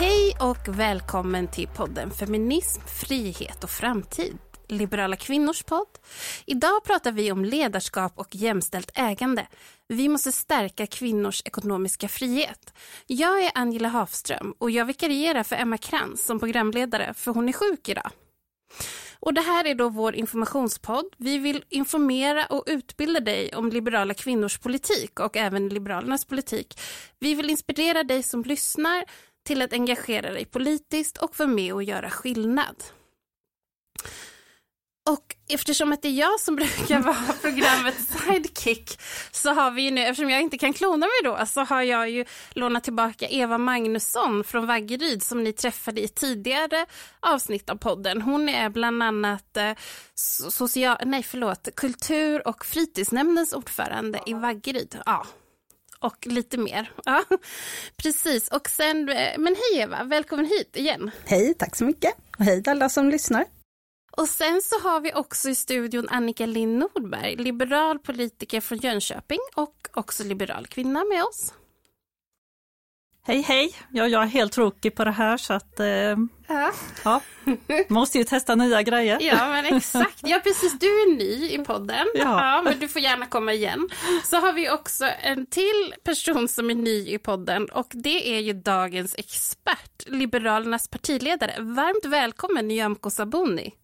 Hej och välkommen till podden Feminism, frihet och framtid. Liberala kvinnors podd. Idag pratar vi om ledarskap och jämställt ägande. Vi måste stärka kvinnors ekonomiska frihet. Jag är Angela Hafström och jag vikarierar för Emma Krantz som programledare för hon är sjuk idag. Och det här är då vår informationspodd. Vi vill informera och utbilda dig om liberala kvinnors politik och även Liberalernas politik. Vi vill inspirera dig som lyssnar till att engagera dig politiskt och vara med och göra skillnad. Och eftersom att det är jag som brukar vara programmets sidekick så har vi ju nu, eftersom jag inte kan klona mig då, så har jag ju lånat tillbaka Eva Magnusson från Vaggeryd som ni träffade i tidigare avsnitt av podden. Hon är bland annat eh, social, nej förlåt, kultur och fritidsnämndens ordförande i Vaggeryd. Ja, och lite mer. Ja, precis. Och sen, eh, men hej Eva, välkommen hit igen. Hej, tack så mycket. Och hej alla som lyssnar. Och sen så har vi också i studion Annika Lind Nordberg, liberal politiker från Jönköping och också liberal kvinna med oss. Hej hej! Ja, jag är helt rookie på det här så att eh, ja. ja, måste ju testa nya grejer. Ja men exakt, ja precis, du är ny i podden, ja. ja. men du får gärna komma igen. Så har vi också en till person som är ny i podden och det är ju dagens expert, Liberalernas partiledare. Varmt välkommen Nyamko Sabuni.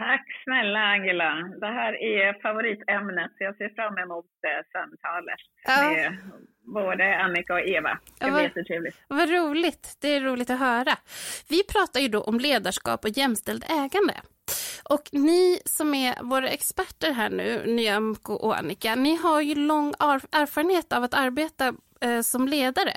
Tack snälla Angela. Det här är favoritämnet, så jag ser fram emot eh, samtalet ja. med både Annika och Eva. Det blir jättetrevligt. Vad roligt. Det är roligt att höra. Vi pratar ju då om ledarskap och jämställd ägande. Och ni som är våra experter här nu, Nyamko och Annika, ni har ju lång erfarenhet av att arbeta eh, som ledare.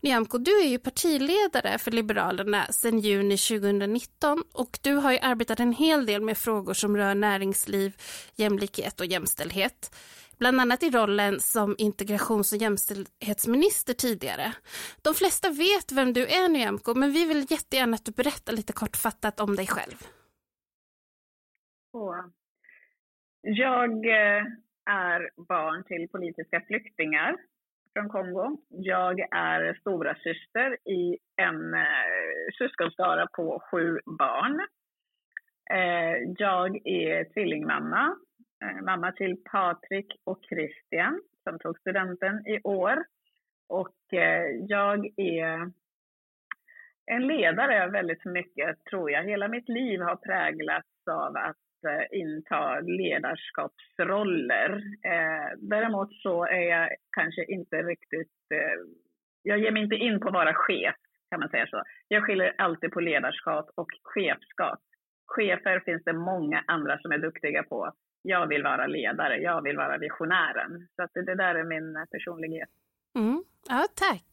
Nyamko, du är ju partiledare för Liberalerna sedan juni 2019 och du har ju arbetat en hel del med frågor som rör näringsliv, jämlikhet och jämställdhet. Bland annat i rollen som integrations och jämställdhetsminister tidigare. De flesta vet vem du är Nyamko, men vi vill jättegärna att du berättar lite kortfattat om dig själv. Jag eh, är barn till politiska flyktingar från Kongo. Jag är stora syster i en eh, syskonskara på sju barn. Eh, jag är tvillingmamma, eh, mamma till Patrik och Christian som tog studenten i år. Och eh, jag är en ledare väldigt mycket, tror jag. Hela mitt liv har präglats av att Eh, inta ledarskapsroller. Eh, däremot så är jag kanske inte riktigt... Eh, jag ger mig inte in på att vara chef, kan man säga så. Jag skiljer alltid på ledarskap och chefskap. Chefer finns det många andra som är duktiga på. Jag vill vara ledare, jag vill vara visionären. Så att det där är min personlighet. Mm. Ja, tack.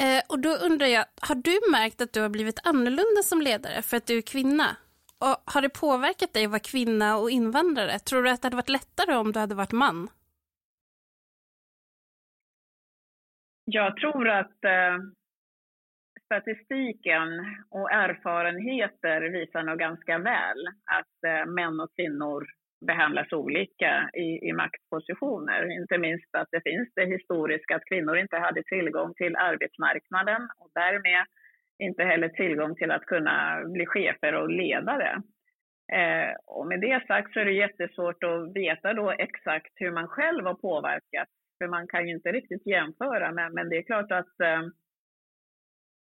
Eh, och då undrar jag, har du märkt att du har blivit annorlunda som ledare för att du är kvinna? Och har det påverkat dig att vara kvinna och invandrare? Tror du att det hade varit lättare om du hade varit man? Jag tror att eh, statistiken och erfarenheter visar nog ganska väl att eh, män och kvinnor behandlas olika i, i maktpositioner. Inte minst att det finns det historiska att kvinnor inte hade tillgång till arbetsmarknaden och därmed inte heller tillgång till att kunna bli chefer och ledare. Eh, och med det sagt så är det jättesvårt att veta då exakt hur man själv har påverkat, för man kan ju inte riktigt jämföra, men, men det är klart att eh,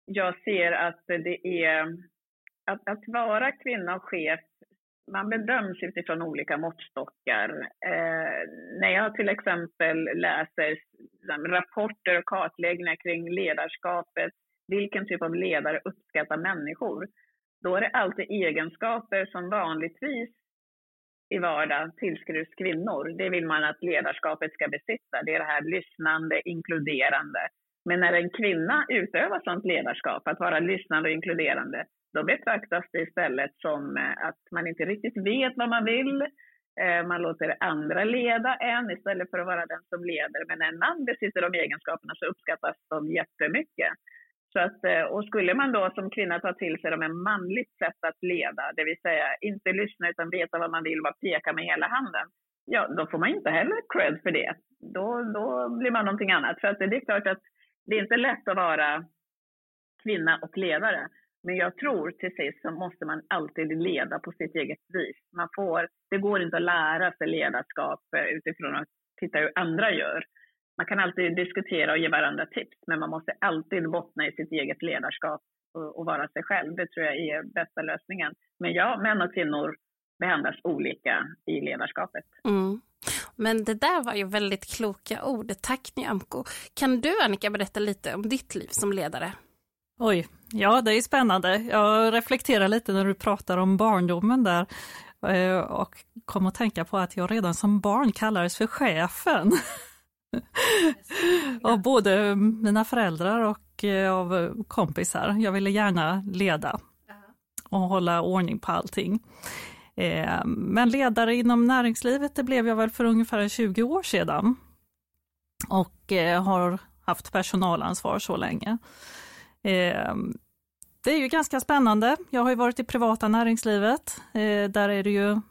jag ser att det är att, att vara kvinna och chef man bedöms utifrån olika måttstockar. Eh, när jag till exempel läser liksom, rapporter och kartläggningar kring ledarskapet vilken typ av ledare uppskattar människor? Då är det alltid egenskaper som vanligtvis i vardag tillskrivs kvinnor. Det vill man att ledarskapet ska besitta. Det är det här lyssnande, inkluderande. Men när en kvinna utövar sånt ledarskap, att vara lyssnande och inkluderande, då betraktas det istället som eh, att man inte riktigt vet vad man vill. Eh, man låter andra leda en istället för att vara den som leder. Men när en man besitter de egenskaperna så uppskattas de jättemycket. Så att, eh, och skulle man då som kvinna ta till sig dem ett manligt sätt att leda, det vill säga inte lyssna utan veta vad man vill, bara peka med hela handen, ja då får man inte heller cred för det. Då, då blir man någonting annat. För att det är klart att det är inte lätt att vara kvinna och ledare. Men jag tror till sist så måste man alltid leda på sitt eget vis. Man får, det går inte att lära sig ledarskap eh, utifrån att titta hur andra gör. Man kan alltid diskutera och ge varandra tips, men man måste alltid bottna i sitt eget ledarskap och, och vara sig själv. Det tror jag är bästa lösningen. Men ja, män och kvinnor behandlas olika i ledarskapet. Mm. Men det där var ju väldigt kloka ord. Tack Nyamko. Kan du Annika berätta lite om ditt liv som ledare? Oj, ja det är spännande. Jag reflekterar lite när du pratar om barndomen där eh, och kom att tänka på att jag redan som barn kallades för chefen. av både mina föräldrar och eh, av kompisar. Jag ville gärna leda och hålla ordning på allting. Eh, men ledare inom näringslivet, det blev jag väl för ungefär 20 år sedan. Och eh, har haft personalansvar så länge. Det är ju ganska spännande. Jag har varit i privata näringslivet. Där är det ju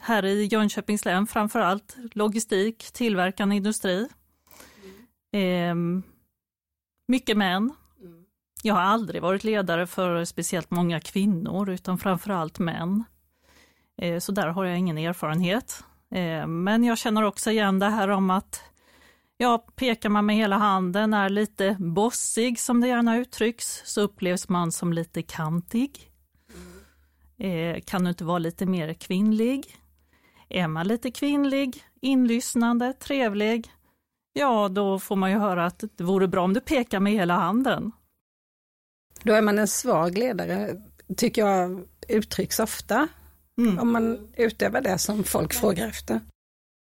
här i Jönköpings län framför allt logistik, tillverkande industri. Mycket män. Jag har aldrig varit ledare för speciellt många kvinnor utan framför allt män. Eh, så där har jag ingen erfarenhet. Eh, men jag känner också igen det här om att ja, pekar man med hela handen, är lite bossig som det gärna uttrycks, så upplevs man som lite kantig. Eh, kan du inte vara lite mer kvinnlig? Är man lite kvinnlig, inlyssnande, trevlig, ja då får man ju höra att det vore bra om du pekar med hela handen. Då är man en svag ledare, tycker jag uttrycks ofta. Mm. Om man utövar det som folk frågar efter.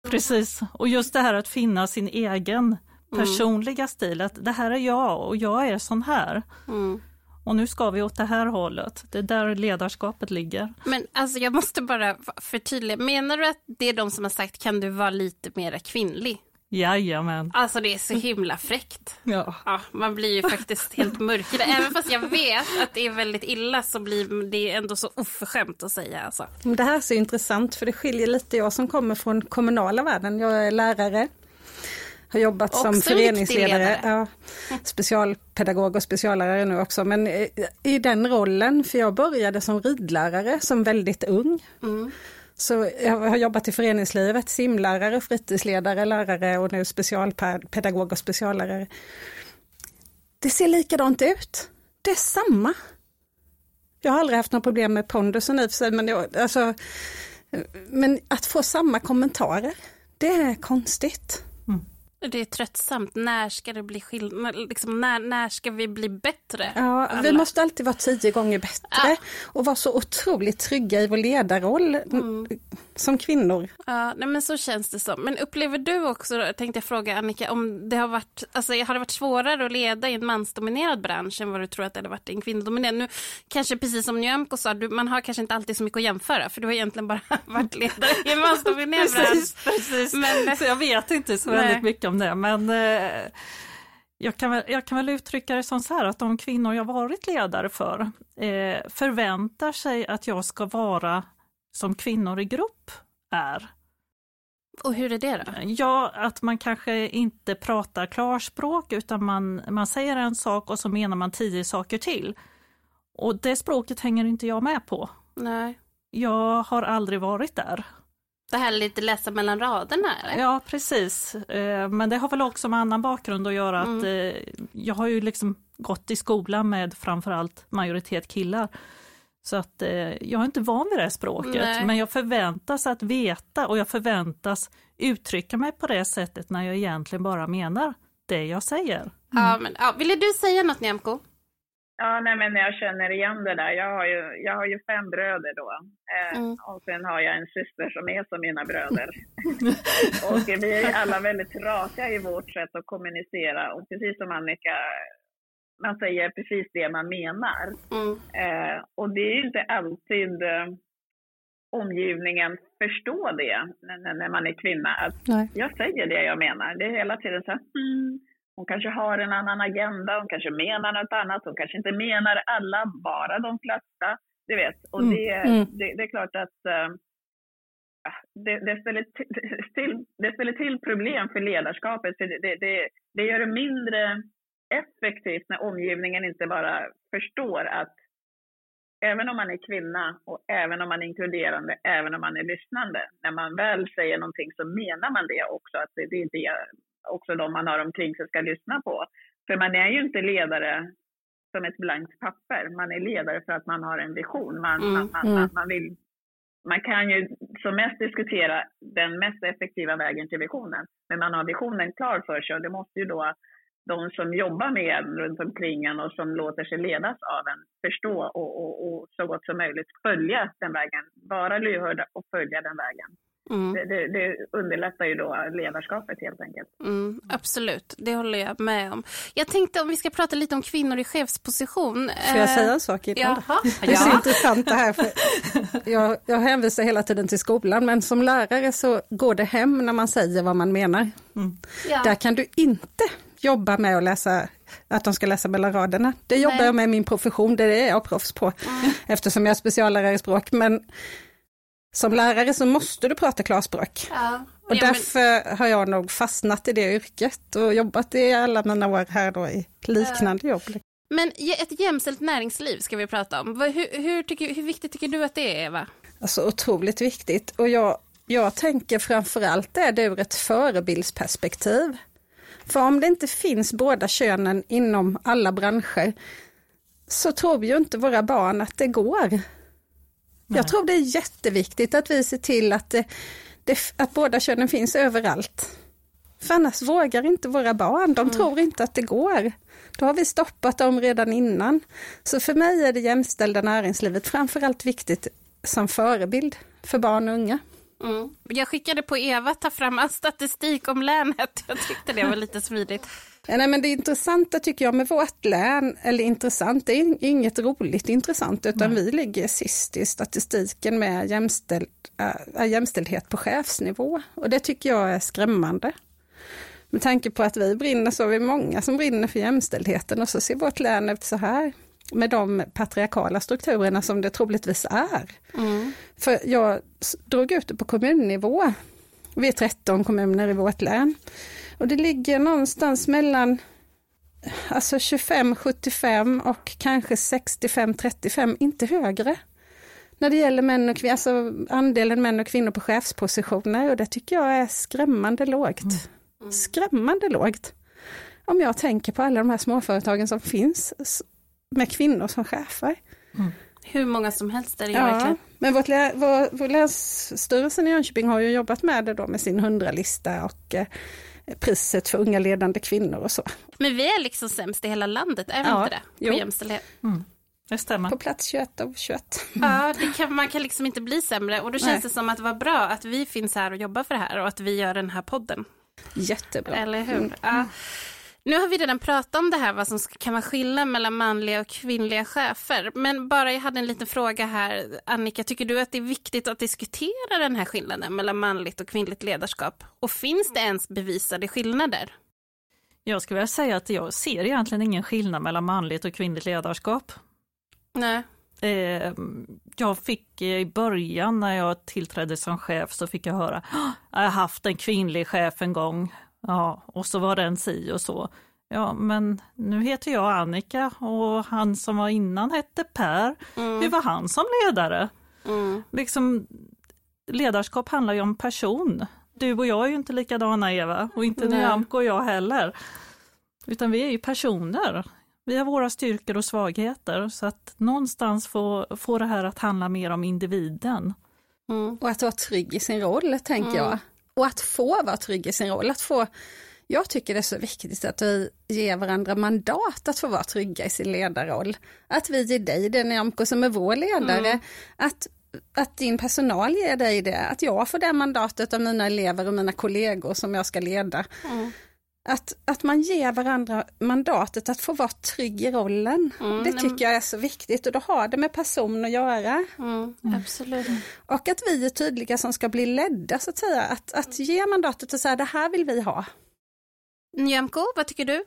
Precis, och just det här att finna sin egen mm. personliga mm. stil, att det här är jag och jag är sån här. Mm. Och nu ska vi åt det här hållet. Det är där ledarskapet ligger. Men alltså jag måste bara förtydliga, menar du att det är de som har sagt kan du vara lite mer kvinnlig? Jajamän. Alltså det är så himla fräckt. Ja. ja man blir ju faktiskt helt mörkare. Även fast jag vet att det är väldigt illa så blir det ändå så oförskämt att säga. Alltså. Det här är så intressant för det skiljer lite. Jag som kommer från kommunala världen, jag är lärare. Har jobbat också som föreningsledare, ja, specialpedagog och speciallärare nu också. Men i den rollen, för jag började som ridlärare som väldigt ung. Mm. Så jag har jobbat i föreningslivet, simlärare, fritidsledare, lärare och nu specialpedagog och speciallärare. Det ser likadant ut. Det är samma. Jag har aldrig haft några problem med pondusen i och för sig, men, jag, alltså, men att få samma kommentarer, det är konstigt. Det är tröttsamt. När ska det bli skillnad? Liksom, när, när ska vi bli bättre? Ja, vi måste alltid vara tio gånger bättre ja. och vara så otroligt trygga i vår ledarroll mm. Som kvinnor. Ja, nej, men så känns det som. Men upplever du också, tänkte jag fråga Annika, om det har varit, alltså, har det varit svårare att leda i en mansdominerad bransch än vad du tror att det hade varit i en kvinnodominerad? Nu kanske precis som Nyamko sa, du, man har kanske inte alltid så mycket att jämföra för du har egentligen bara varit ledare i en mansdominerad bransch. precis, precis. Men, så jag vet inte så väldigt mycket om det, men eh, jag, kan väl, jag kan väl uttrycka det som så här att de kvinnor jag varit ledare för eh, förväntar sig att jag ska vara som kvinnor i grupp är. Och hur är det då? Ja, att man kanske inte pratar klarspråk utan man, man säger en sak och så menar man tio saker till. Och det språket hänger inte jag med på. Nej. Jag har aldrig varit där. Det här lite läsa mellan raderna? Eller? Ja, precis. Eh, men det har väl också med annan bakgrund att göra. Mm. att eh, Jag har ju liksom gått i skolan med framförallt majoritet killar. Så att eh, jag är inte van vid det här språket, Nej. men jag förväntas att veta och jag förväntas uttrycka mig på det sättet när jag egentligen bara menar det jag säger. Mm. Ja, men, ja, ville du säga något Nyamko? Ja, nej, men jag känner igen det där. Jag har ju, jag har ju fem bröder då. Eh, mm. Och sen har jag en syster som är som mina bröder. och vi är alla väldigt raka i vårt sätt att kommunicera. Och precis som Annika, man säger precis det man menar. Mm. Eh, och det är inte alltid eh, omgivningen förstår det när, när man är kvinna. Att jag säger det jag menar. Det är hela tiden så här, mm hon kanske har en annan agenda, hon kanske menar något annat, hon kanske inte menar alla, bara de flesta. Du vet, och mm. Det, mm. det, det, är klart att uh, det, det, ställer till, det ställer till problem för ledarskapet. För det, det, det gör det mindre effektivt när omgivningen inte bara förstår att även om man är kvinna och även om man är inkluderande, även om man är lyssnande, när man väl säger någonting så menar man det också, att det är det också de man har omkring sig ska lyssna på. För man är ju inte ledare som ett blankt papper, man är ledare för att man har en vision. Man, mm. man, man, mm. man, vill, man kan ju som mest diskutera den mest effektiva vägen till visionen, men man har visionen klar för sig och det måste ju då de som jobbar med en runt omkring en och som låter sig ledas av en förstå och, och, och så gott som möjligt följa den vägen. Vara lyhörda och följa den vägen. Mm. Det, det, det, underlättar ju då ledarskapet helt enkelt. Mm, absolut, det håller jag med om. Jag tänkte om vi ska prata lite om kvinnor i chefsposition. Får jag säga en sak innan? Det är så intressant det här. För jag, jag hänvisar hela tiden till skolan, men som lärare så går det hem när man säger vad man menar. Mm. Ja. Där kan du inte jobba med att läsa att de ska läsa mellan raderna. Det jobbar Nej. jag med i min profession, det är jag proffs på, mm. eftersom jag är speciallärare i språk. Men som lärare så måste du prata klarspråk. Ja. Och ja, därför men... har jag nog fastnat i det yrket och jobbat i alla mina år här då i liknande ja. jobb. Men ett jämställt näringsliv ska vi prata om. Hur, hur, tycker, hur viktigt tycker du att det är, Eva? Alltså otroligt viktigt och jag, jag tänker framförallt är det ur ett förebildsperspektiv. För om det inte finns båda könen inom alla branscher så tror ju inte våra barn att det går. Nej. Jag tror det är jätteviktigt att vi ser till att, det, det, att båda könen finns överallt. För annars vågar inte våra barn, de mm. tror inte att det går. Då har vi stoppat dem redan innan. Så för mig är det jämställda näringslivet framförallt viktigt som förebild för barn och unga. Mm. Jag skickade på Eva att ta fram all statistik om länet. Jag tyckte det var lite smidigt. Nej, men det intressanta tycker jag med vårt län, eller intressant, det är inget roligt intressant, utan mm. vi ligger sist i statistiken med jämställd, äh, jämställdhet på chefsnivå. Och det tycker jag är skrämmande. Med tanke på att vi brinner så är vi många som brinner för jämställdheten och så ser vårt län ut så här med de patriarkala strukturerna som det troligtvis är. Mm. För jag drog ut det på kommunnivå. Vi är 13 kommuner i vårt län. Och det ligger någonstans mellan alltså 25-75 och kanske 65-35, inte högre. När det gäller män och kvinnor, alltså andelen män och kvinnor på chefspositioner och det tycker jag är skrämmande lågt. Mm. Skrämmande lågt. Om jag tänker på alla de här småföretagen som finns med kvinnor som chefer. Mm. Hur många som helst är det ja, verkligen. Men vårt lä vår, vår länsstyrelsen i Jönköping har ju jobbat med det då med sin hundralista och eh, priset för unga ledande kvinnor och så. Men vi är liksom sämst i hela landet, är vi ja, inte det? På jo. jämställdhet. Mm. Det stämmer. På plats 21 av 21. Mm. Ja, kan, man kan liksom inte bli sämre och då känns Nej. det som att det var bra att vi finns här och jobbar för det här och att vi gör den här podden. Jättebra. Eller hur? Mm. Ja. Nu har vi redan pratat om det här, vad som kan vara skillnad mellan manliga och kvinnliga chefer. Men bara jag hade en liten fråga här. Annika, tycker du att det är viktigt att diskutera den här skillnaden mellan manligt och kvinnligt ledarskap? Och finns det ens bevisade skillnader? Jag skulle vilja säga att jag ser egentligen ingen skillnad mellan manligt och kvinnligt ledarskap. Nej. Eh, jag fick i början när jag tillträdde som chef så fick jag höra, jag har haft en kvinnlig chef en gång Ja, och så var den si och så. Ja, men nu heter jag Annika och han som var innan hette Per. Mm. Hur var han som ledare? Mm. Liksom, ledarskap handlar ju om person. Du och jag är ju inte likadana Eva och inte Nyamko och jag heller. Utan vi är ju personer. Vi har våra styrkor och svagheter så att någonstans få, få det här att handla mer om individen. Mm. Och att vara trygg i sin roll tänker mm. jag. Och att få vara trygg i sin roll, att få jag tycker det är så viktigt att vi ger varandra mandat att få vara trygga i sin ledarroll. Att vi ger dig det Nyamko som är vår ledare, mm. att, att din personal ger dig det, att jag får det mandatet av mina elever och mina kollegor som jag ska leda. Mm. Att, att man ger varandra mandatet att få vara trygg i rollen. Mm, det tycker jag är så viktigt och då har det med person att göra. Mm, mm. absolut. Och att vi är tydliga som ska bli ledda så att säga. Att, att ge mandatet och säga det här vill vi ha. Nyamko, vad tycker du?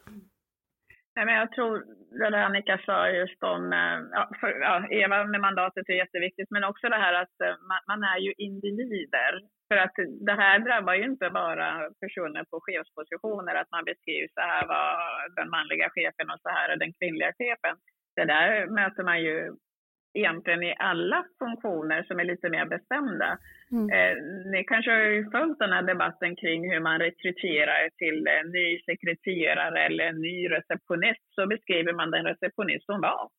Nej, men jag tror det Annika sa just om, eh, ja, för, ja, Eva med mandatet är jätteviktigt, men också det här att eh, man, man är ju individer För att det här drabbar ju inte bara personer på chefspositioner, att man beskriver så här var den manliga chefen och så här är den kvinnliga chefen. Det där möter man ju egentligen i alla funktioner som är lite mer bestämda. Mm. Eh, ni kanske har följt den här debatten kring hur man rekryterar till en ny sekreterare eller en ny receptionist. Så beskriver man den receptionist som var.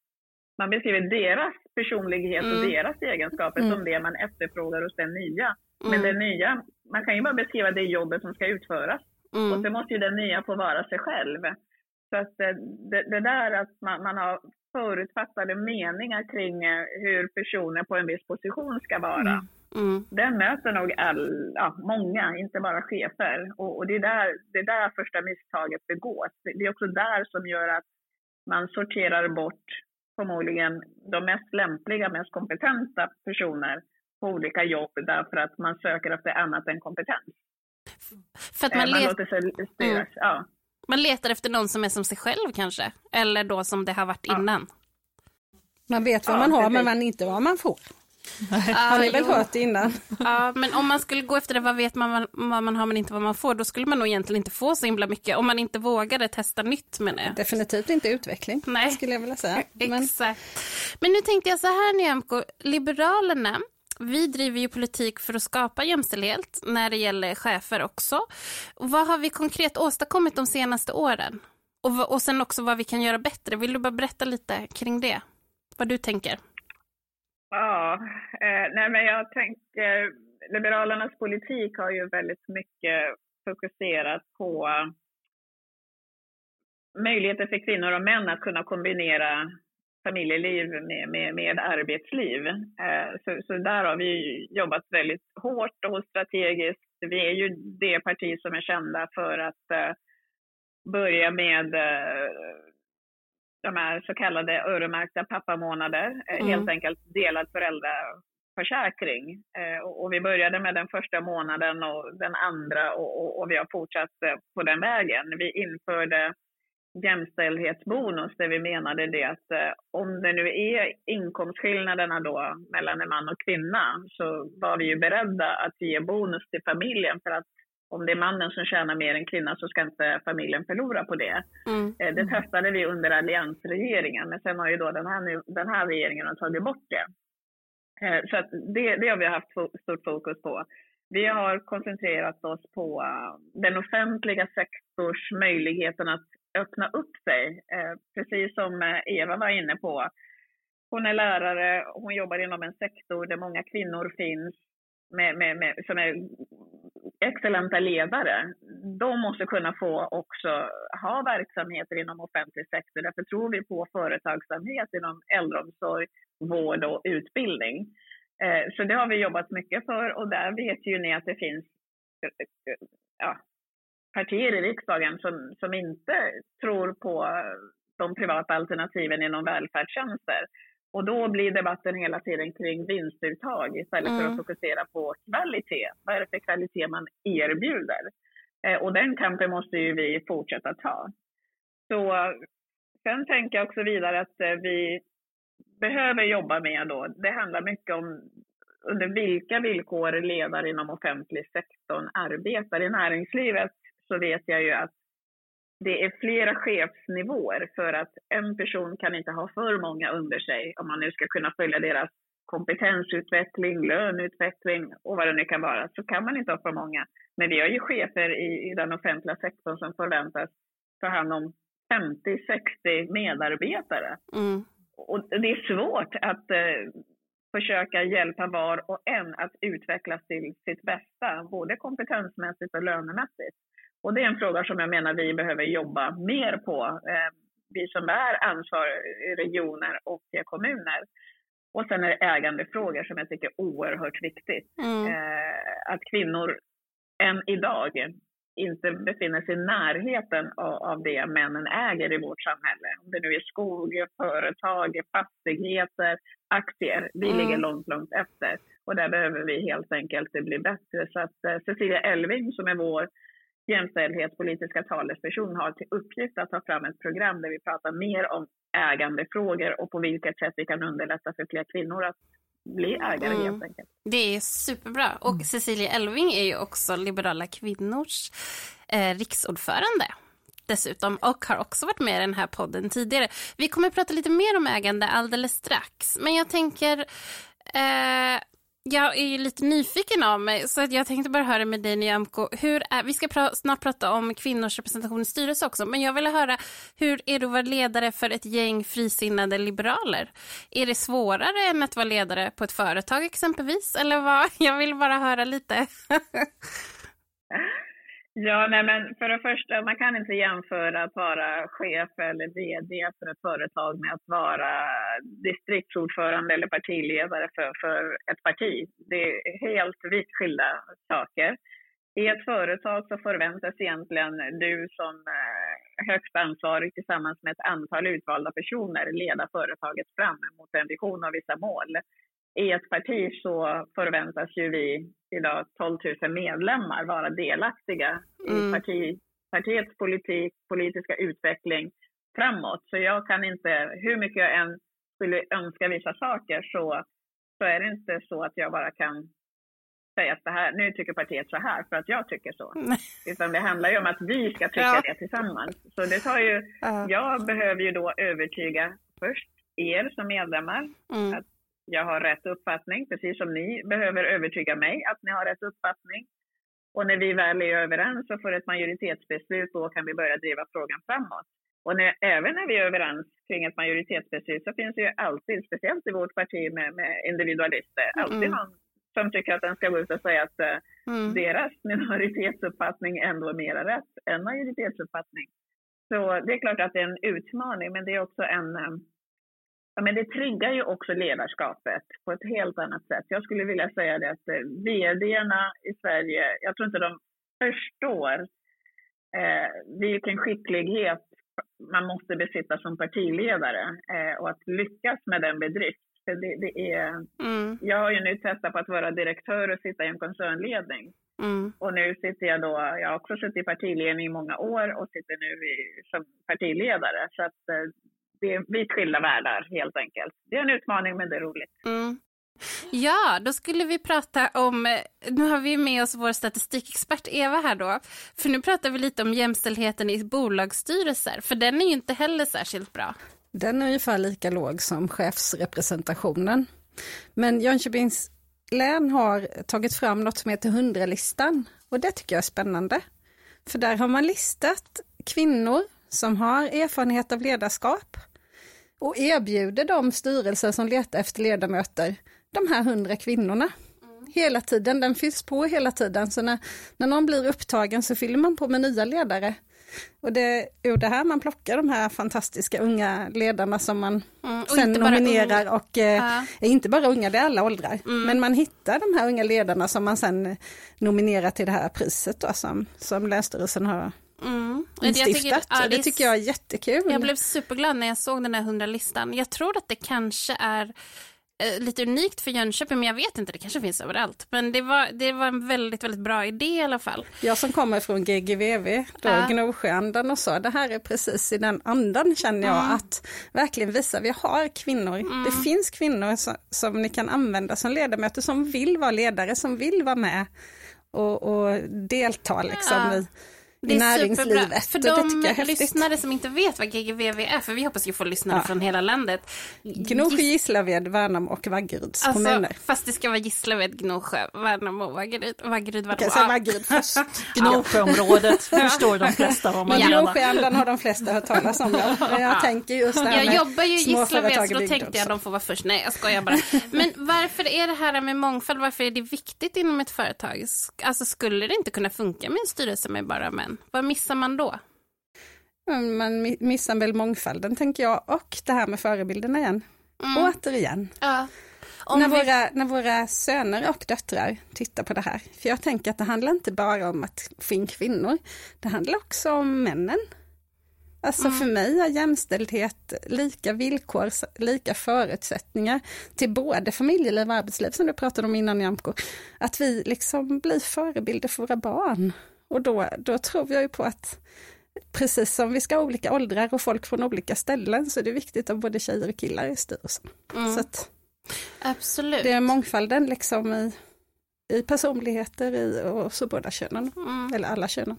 Man beskriver deras personlighet mm. och deras egenskaper mm. som det man efterfrågar hos den nya. Men mm. det nya, man kan ju bara beskriva det jobbet som ska utföras. Mm. Och så måste ju den nya få vara sig själv. Så att det, det, det där att man, man, har förutfattade meningar kring eh, hur personer på en viss position ska vara. Mm. Mm. Den möter nog all, ja, många, inte bara chefer. Och, och, det, är där, det är där första misstaget begås. Det är också där som gör att man sorterar bort förmodligen de mest lämpliga, mest kompetenta personer på olika jobb därför att man söker efter annat än kompetens. För att man, eh, man låter sig styras. Mm. Ja. Man letar efter någon som är som sig själv kanske, eller då som det har varit ja. innan. Man vet vad ja, man har men man inte vad man får. har ni väl hört innan? Ja, men om man skulle gå efter det, vad vet man vad man har men inte vad man får, då skulle man nog egentligen inte få så himla mycket om man inte vågade testa nytt menar jag. Definitivt inte utveckling, Nej. skulle jag vilja säga. Men... Exakt. Men nu tänkte jag så här Nyamko, Liberalerna, vi driver ju politik för att skapa jämställdhet när det gäller chefer också. vad har vi konkret åstadkommit de senaste åren? Och, och sen också vad vi kan göra bättre. Vill du bara berätta lite kring det? Vad du tänker? Ja, eh, nej men jag tänker, Liberalernas politik har ju väldigt mycket fokuserat på möjligheter för kvinnor och män att kunna kombinera familjeliv med, med, med arbetsliv. Eh, så, så där har vi jobbat väldigt hårt och strategiskt. Vi är ju det parti som är kända för att eh, börja med eh, de här så kallade öronmärkta pappamånader, mm. helt enkelt delad föräldraförsäkring. Och vi började med den första månaden och den andra och, och vi har fortsatt på den vägen. Vi införde jämställdhetsbonus där vi menade det att eh, om det nu är inkomstskillnaderna då mellan en man och kvinna så var vi ju beredda att ge bonus till familjen för att om det är mannen som tjänar mer än kvinnan så ska inte familjen förlora på det. Mm. Eh, det testade vi under alliansregeringen men sen har ju då den här, den här regeringen tagit bort det. Eh, så det, det har vi haft stort fokus på. Vi har koncentrerat oss på den offentliga sektors möjligheten att öppna upp sig. Eh, precis som eh, Eva var inne på. Hon är lärare, hon jobbar inom en sektor där många kvinnor finns med, med, med, som är excellenta ledare. De måste kunna få också ha verksamheter inom offentlig sektor. Därför tror vi på företagsamhet inom äldreomsorg, vård och utbildning. Eh, så det har vi jobbat mycket för och där vet ju ni att det finns eh, eh, ja, partier i riksdagen som, som inte tror på de privata alternativen inom välfärdstjänster. Och då blir debatten hela tiden kring vinstuttag istället mm. för att mm. fokusera på kvalitet. Vad är det för kvalitet man erbjuder? Eh, och den kampen måste ju vi fortsätta ta. Så sen tänker jag också vidare att eh, vi behöver jobba med då, det handlar mycket om under vilka villkor ledare inom offentlig sektorn arbetar. I näringslivet så vet jag ju att det är flera chefsnivåer för att en person kan inte ha för många under sig om man nu ska kunna följa deras kompetensutveckling, löneutveckling och vad det nu kan vara, så kan man inte ha för många. Men vi har ju chefer i, i den offentliga sektorn som förväntas ta hand om 50-60 medarbetare. Mm. Och det är svårt att eh, försöka hjälpa var och en att utvecklas till sitt bästa, både kompetensmässigt och lönemässigt. Och det är en fråga som jag menar vi behöver jobba mer på, eh, vi som är ansvar i regioner och kommuner. Och sen är det ägandefrågor som jag tycker är oerhört viktigt. Mm. Eh, att kvinnor än idag inte befinner sig i närheten av, av det männen äger i vårt samhälle. Om det nu är skog, företag, fastigheter, aktier. Vi mm. ligger långt, långt efter. Och där behöver vi helt enkelt bli bättre. Så att eh, Cecilia Elving som är vår jämställdhetspolitiska talesperson har till uppgift att ta fram ett program där vi pratar mer om ägandefrågor och på vilket sätt vi kan underlätta för fler kvinnor att bli ägare mm. helt enkelt. Det är superbra. Och mm. Cecilia Elving är ju också Liberala kvinnors eh, riksordförande dessutom och har också varit med i den här podden tidigare. Vi kommer att prata lite mer om ägande alldeles strax, men jag tänker eh, jag är lite nyfiken av mig, så jag tänkte bara höra med dig Nyamko. Hur är, vi ska pra snart prata om kvinnors representation i styrelse också, men jag vill höra hur är du att vara ledare för ett gäng frisinnade liberaler? Är det svårare än att vara ledare på ett företag exempelvis, eller vad? Jag vill bara höra lite. Ja, nej men för det första, man kan inte jämföra att vara chef eller VD för ett företag med att vara distriktsordförande eller partiledare för, för ett parti. Det är helt vitt skilda saker. I ett företag så förväntas egentligen du som eh, högst ansvarig tillsammans med ett antal utvalda personer leda företaget fram mot en vision och vissa mål i ett parti så förväntas ju vi idag 12 000 medlemmar vara delaktiga mm. i parti, partiets politik, politiska utveckling framåt. Så jag kan inte, hur mycket jag än skulle önska vissa saker så, så är det inte så att jag bara kan säga att det här, nu tycker partiet så här för att jag tycker så. Nej. Utan det handlar ju om att vi ska tycka ja. det tillsammans. Så det tar ju, uh. jag behöver ju då övertyga först er som medlemmar mm. att jag har rätt uppfattning, precis som ni behöver övertyga mig att ni har rätt uppfattning. Och när vi väl är överens och får ett majoritetsbeslut, då kan vi börja driva frågan framåt. Och när, även när vi är överens kring ett majoritetsbeslut så finns det ju alltid, speciellt i vårt parti med, med individualister, alltid mm. någon som tycker att den ska gå ut och säga att uh, mm. deras minoritetsuppfattning ändå är mera rätt än majoritetsuppfattning. Så det är klart att det är en utmaning, men det är också en, um, Ja, men det triggar ju också ledarskapet på ett helt annat sätt. Jag skulle vilja säga det att eh, vdarna i Sverige, jag tror inte de förstår eh, vilken skicklighet man måste besitta som partiledare eh, och att lyckas med den bedrift. För det, det är, mm. Jag har ju nu testat på att vara direktör och sitta i en koncernledning. Mm. Och nu sitter jag då, jag har också suttit i partiledning i många år och sitter nu i, som partiledare. Så att eh, det är vitt skilda världar helt enkelt. Det är en utmaning men det är roligt. Mm. Ja, då skulle vi prata om, nu har vi med oss vår statistikexpert Eva här då, för nu pratar vi lite om jämställdheten i bolagsstyrelser, för den är ju inte heller särskilt bra. Den är ungefär lika låg som chefsrepresentationen. Men Jönköpings län har tagit fram något som heter 100-listan och det tycker jag är spännande. För där har man listat kvinnor som har erfarenhet av ledarskap och erbjuder de styrelser som letar efter ledamöter de här hundra kvinnorna. Mm. Hela tiden, den fylls på hela tiden, så när, när någon blir upptagen så fyller man på med nya ledare. Och det är ur det här man plockar de här fantastiska unga ledarna som man mm, sen nominerar och eh, är inte bara unga, det är alla åldrar. Mm. Men man hittar de här unga ledarna som man sen nominerar till det här priset då, som, som Länsstyrelsen har. Instiftat. Tycker, det tycker jag är jättekul. Jag blev superglad när jag såg den här 100-listan. Jag tror att det kanske är eh, lite unikt för Jönköping, men jag vet inte, det kanske finns överallt. Men det var, det var en väldigt, väldigt bra idé i alla fall. Jag som kommer från GGVV, då ja. Gnosjöandan och så, det här är precis i den andan känner jag, mm. att verkligen visa, vi har kvinnor, mm. det finns kvinnor som, som ni kan använda som ledamöter, som vill vara ledare, som vill vara med och, och delta liksom ja. i det är näringslivet. Superbra. För de lyssnare som inte vet vad GGVV är, för vi hoppas ju få lyssnare ja. från hela landet. Gnosjö, Gislaved, Värnamo och Vaggeryds alltså, kommuner. Fast det ska vara Gislaved, Gnosjö, Värnamo och Vaggeryd. Vaggeryd, Värnamo. Okej, Vaggeryd först. Gnosjöområdet förstår de flesta vad man ja. menar. Gnosjöandan har de flesta hört talas om. Jag, jag tänker just det här Jag jobbar ju i Gislaved, så då tänkte jag att de får vara först. Nej, jag skojar bara. Men varför är det här med mångfald, varför är det viktigt inom ett företag? Alltså skulle det inte kunna funka med en styrelse med bara män? Vad missar man då? Man missar väl mångfalden, tänker jag, och det här med förebilderna igen. Mm. Återigen. Ja. När, vi... våra, när våra söner och döttrar tittar på det här, för jag tänker att det handlar inte bara om att få in kvinnor, det handlar också om männen. Alltså mm. för mig är jämställdhet lika villkor, lika förutsättningar till både familjeliv och arbetsliv som du pratade om innan Jamko. Att vi liksom blir förebilder för våra barn. Och då, då tror jag ju på att precis som vi ska ha olika åldrar och folk från olika ställen så är det viktigt att både tjejer och killar i styrelsen. Mm. Så att, Absolut. Det är mångfalden liksom i, i personligheter i, och så båda könen, mm. eller alla könen,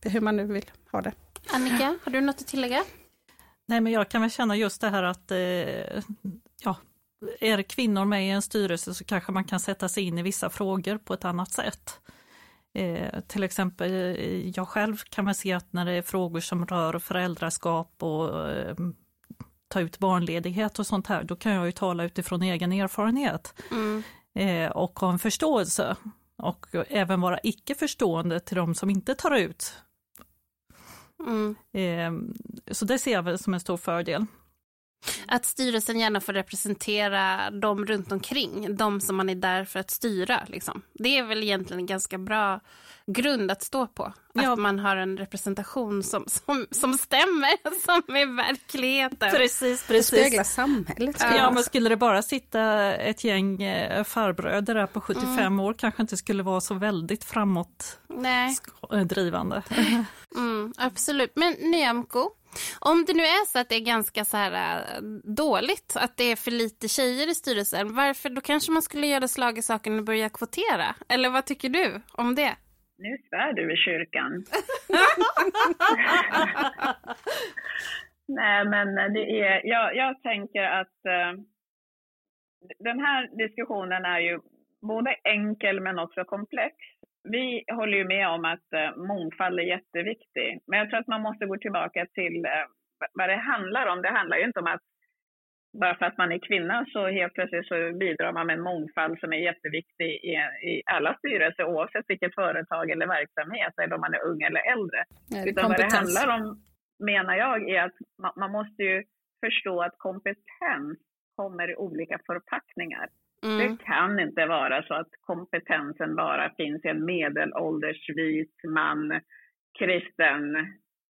hur man nu vill ha det. Annika, har du något att tillägga? Nej, men jag kan väl känna just det här att eh, ja, är kvinnor med i en styrelse så kanske man kan sätta sig in i vissa frågor på ett annat sätt. Eh, till exempel, eh, jag själv kan man se att när det är frågor som rör föräldraskap och eh, ta ut barnledighet och sånt här, då kan jag ju tala utifrån egen erfarenhet mm. eh, och ha en förståelse och även vara icke förstående till de som inte tar ut. Mm. Eh, så det ser jag väl som en stor fördel. Att styrelsen gärna får representera dem runt omkring, de som man är där för att styra. Liksom. Det är väl egentligen en ganska bra grund att stå på. Ja. Att man har en representation som, som, som stämmer, som är verkligheten. Precis, precis. Det speglar samhället. Ja, ja, men skulle det bara sitta ett gäng eh, farbröder där på 75 mm. år kanske inte skulle vara så väldigt framåtdrivande. Mm, absolut. Men Nyamko, om det nu är så att det är ganska så här äh, dåligt, att det är för lite tjejer i styrelsen, varför då kanske man skulle göra slag i saken och börja kvotera? Eller vad tycker du om det? Nu svär du i kyrkan. Nej, men det är, jag, jag tänker att uh, den här diskussionen är ju både enkel men också komplex vi håller ju med om att eh, mångfald är jätteviktig. Men jag tror att man måste gå tillbaka till eh, vad det handlar om. Det handlar ju inte om att bara för att man är kvinna så helt plötsligt så bidrar man med en mångfald som är jätteviktig i, i alla styrelser oavsett vilket företag eller verksamhet eller om man är ung eller äldre. Ja, Utan vad det handlar om, menar jag, är att man, man måste ju förstå att kompetens kommer i olika förpackningar. Mm. Det kan inte vara så att kompetensen bara finns i en medelålders vit man, kristen,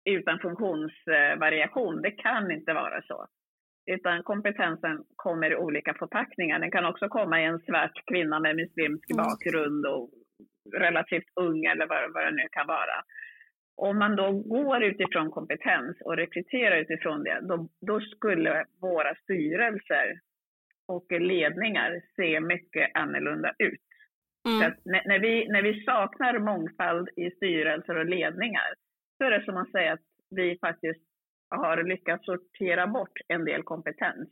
utan funktionsvariation. Det kan inte vara så. Utan kompetensen kommer i olika förpackningar. Den kan också komma i en svart kvinna med muslimsk mm. bakgrund och relativt ung eller vad, vad det nu kan vara. Om man då går utifrån kompetens och rekryterar utifrån det, då, då skulle våra styrelser och ledningar ser mycket annorlunda ut. Mm. Så när, när, vi, när vi saknar mångfald i styrelser och ledningar så är det som att säga att vi faktiskt har lyckats sortera bort en del kompetens.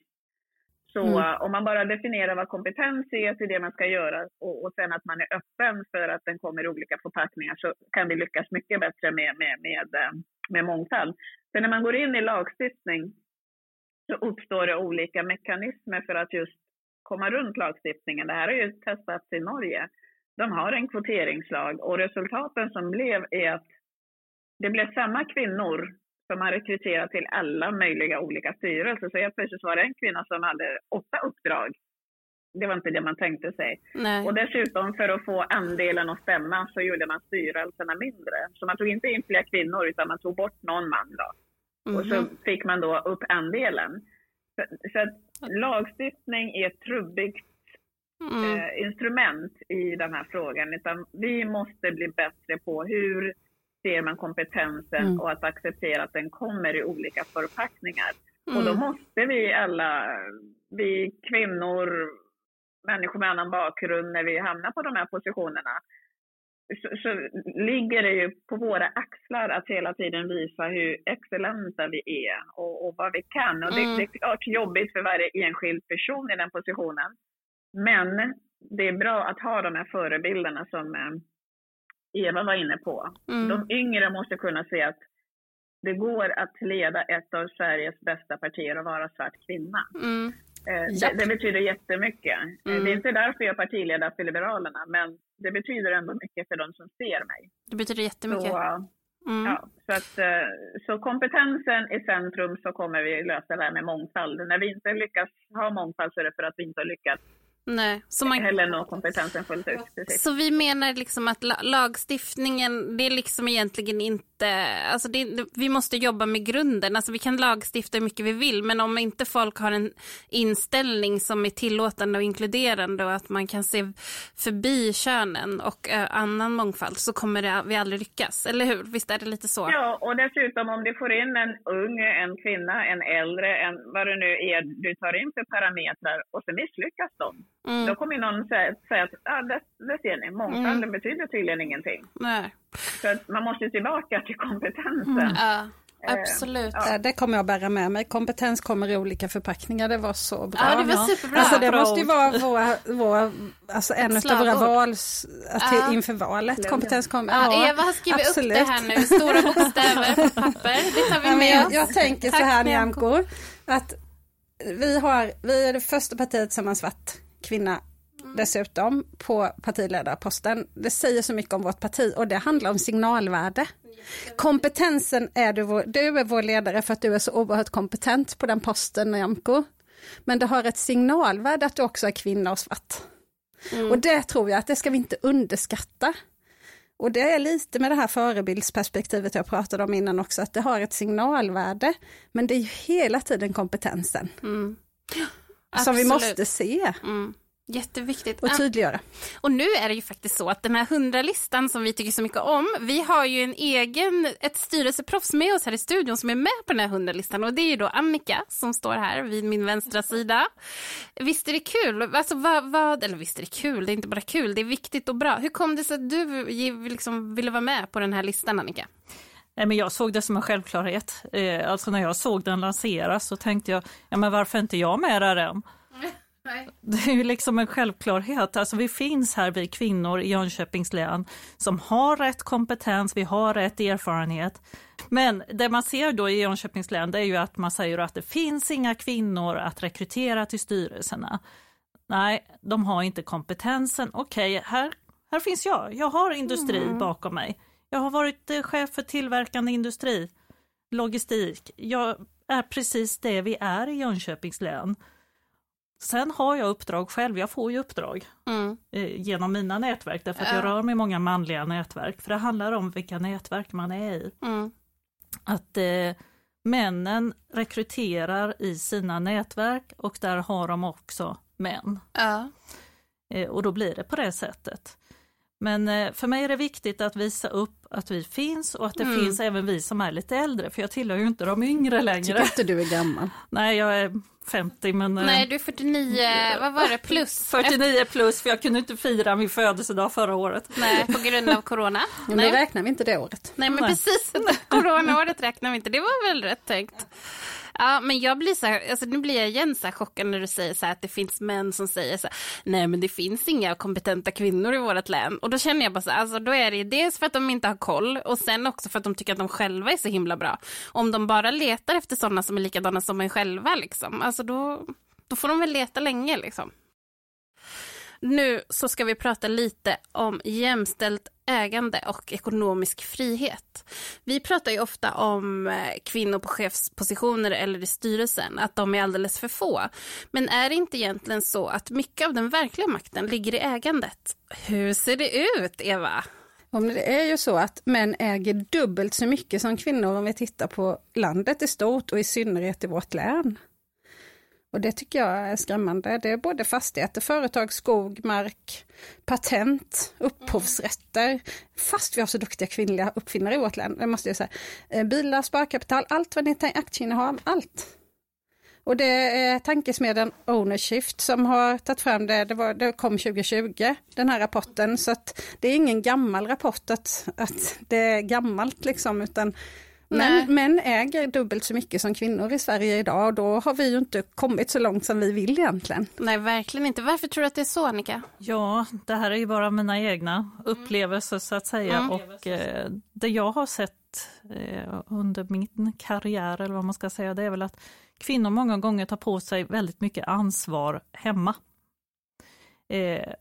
Så mm. om man bara definierar vad kompetens är till det man ska göra och, och sen att man är öppen för att den kommer i olika förpackningar så kan vi lyckas mycket bättre med, med, med, eh, med mångfald. Sen när man går in i lagstiftning så uppstår det olika mekanismer för att just komma runt lagstiftningen. Det här har ju testats i Norge. De har en kvoteringslag och resultaten som blev är att det blev samma kvinnor som har rekryterat till alla möjliga olika styrelser. Så helt plötsligt var det en kvinna som hade åtta uppdrag. Det var inte det man tänkte sig. Nej. Och dessutom för att få andelen att stämma så gjorde man styrelserna mindre. Så man tog inte in fler kvinnor utan man tog bort någon man. Då. Mm -hmm. Och så mhm. fick man då upp andelen. Så, så att lagstiftning är ett trubbigt mm. eh, instrument i den här frågan. Utan vi måste bli bättre på hur ser man kompetensen mm. och att acceptera att den kommer i olika förpackningar. Mm. Och då måste vi alla, vi kvinnor, människor med annan bakgrund, när vi hamnar på de här positionerna, så, så, ligger det ju på våra axlar att hela tiden visa hur excellenta vi är och, och vad vi kan. Och det, mm. det, är klart jobbigt för varje enskild person i den positionen. Men det är bra att ha de här förebilderna som eh, Eva var inne på. Mm. De yngre måste kunna se att det går att leda ett av Sveriges bästa partier och vara svart kvinna. Mm. Eh, det, det, betyder jättemycket. Mm. Det är inte därför jag är partiledare för Liberalerna, men det betyder ändå mycket för de som ser mig. Det betyder jättemycket. Så, mm. ja, så, att, eh, så kompetensen i centrum så kommer vi lösa det här med mångfald. När vi inte lyckas ha mångfald så är det för att vi inte har lyckats Nej. Så man... Eller nå kompetensen fullt ut. Precis. Så vi menar liksom att lagstiftningen, det är liksom egentligen inte, alltså det, vi måste jobba med grunden, alltså vi kan lagstifta hur mycket vi vill, men om inte folk har en inställning som är tillåtande och inkluderande och att man kan se förbi könen och uh, annan mångfald så kommer det, vi aldrig lyckas, eller hur? Visst är det lite så? Ja, och dessutom om du får in en ung, en kvinna, en äldre, en vad det nu är du tar in för parametrar och så misslyckas de Mm. Då kommer någon säga, säga att ah, det, det ser ni, mångfalden mm. betyder tydligen ingenting. Nej. Så man måste tillbaka till kompetensen. Mm. Ja. Eh, Absolut. Ja. Det kommer jag bära med mig. Kompetens kommer i olika förpackningar. Det var så bra. Ja, det var superbra. Alltså, det måste ju vara vår, vår, alltså en av våra val till, ja. inför valet. Kompetens kommer. Ja, Eva har skrivit Absolut. upp det här nu. Stora bokstäver på papper. Det tar vi med oss. Jag, jag tänker Tack så här Nyamko. Att vi, har, vi är det första partiet som har svart kvinna mm. dessutom på partiledarposten. Det säger så mycket om vårt parti och det handlar om signalvärde. Kompetensen är du, vår, du är vår ledare för att du är så oerhört kompetent på den posten, Nyamko. Men det har ett signalvärde att du också är kvinna och svart. Mm. Och det tror jag att det ska vi inte underskatta. Och det är lite med det här förebildsperspektivet jag pratade om innan också, att det har ett signalvärde. Men det är ju hela tiden kompetensen. Mm. Som vi måste se. Mm. Jätteviktigt. Och tydliggöra. Och nu är det ju faktiskt så att den här hundralistan som vi tycker så mycket om, vi har ju en egen, ett styrelseproffs med oss här i studion som är med på den här hundralistan och det är ju då Annika som står här vid min vänstra sida. Visst är det kul? Alltså vad, vad eller visst är det kul, det är inte bara kul, det är viktigt och bra. Hur kom det sig att du liksom ville vara med på den här listan Annika? Nej, men jag såg det som en självklarhet. Eh, alltså när jag såg den lanseras så tänkte jag, ja men varför inte jag med där än? Nej. Det är ju liksom en självklarhet. Alltså vi finns här, vi kvinnor i Jönköpings län, som har rätt kompetens, vi har rätt erfarenhet. Men det man ser då i Jönköpings län, det är ju att man säger att det finns inga kvinnor att rekrytera till styrelserna. Nej, de har inte kompetensen. Okej, okay, här, här finns jag. Jag har industri mm. bakom mig. Jag har varit eh, chef för tillverkande industri, logistik. Jag är precis det vi är i Jönköpings län. Sen har jag uppdrag själv, jag får ju uppdrag mm. Eh, genom mina nätverk därför att jag rör mig i många manliga nätverk. För det handlar om vilka nätverk man är i. Mm. Att eh, männen rekryterar i sina nätverk och där har de också män. Ja. Eh, och då blir det på det sättet. Men eh, för mig är det viktigt att visa upp att vi finns och att det mm. finns även vi som är lite äldre, för jag tillhör ju inte de yngre längre. Tycker inte du är gammal? Nej, jag är 50 men... Eh, Nej, du är 49, vad var det, plus? 49 plus, för jag kunde inte fira min födelsedag förra året. Nej, på grund av corona. Men Nej. då räknar vi inte det året. Nej, men Nej. precis, coronaåret räknar vi inte, det var väl rätt tänkt. Ja, men jag blir så här, alltså nu blir jag igen så här chockad när du säger så här att det finns män som säger så här, nej men det finns inga kompetenta kvinnor i vårt län. Och då känner jag bara så här, alltså då är det dels för att de inte har koll och sen också för att de tycker att de själva är så himla bra. Om de bara letar efter sådana som är likadana som en själva liksom, alltså då, då får de väl leta länge liksom. Nu så ska vi prata lite om jämställt ägande och ekonomisk frihet. Vi pratar ju ofta om eh, kvinnor på chefspositioner eller i styrelsen, att de är alldeles för få. Men är det inte egentligen så att mycket av den verkliga makten ligger i ägandet? Hur ser det ut, Eva? Det är ju så att män äger dubbelt så mycket som kvinnor om vi tittar på landet i stort och i synnerhet i vårt län. Och det tycker jag är skrämmande. Det är både fastigheter, företag, skog, mark, patent, upphovsrätter. Fast vi har så duktiga kvinnliga uppfinnare i vårt land, det måste jag säga. Eh, bilar, sparkapital, allt vad ni tänker, aktieinnehav, allt. Och det är tankesmedjan Ownershift som har tagit fram det, det, var, det kom 2020, den här rapporten. Så att det är ingen gammal rapport att, att det är gammalt liksom, utan men män äger dubbelt så mycket som kvinnor i Sverige idag och då har vi ju inte kommit så långt som vi vill egentligen. Nej, verkligen inte. Varför tror du att det är så, Annika? Ja, det här är ju bara mina egna upplevelser så att säga mm. och eh, det jag har sett eh, under min karriär eller vad man ska säga, det är väl att kvinnor många gånger tar på sig väldigt mycket ansvar hemma. Eh,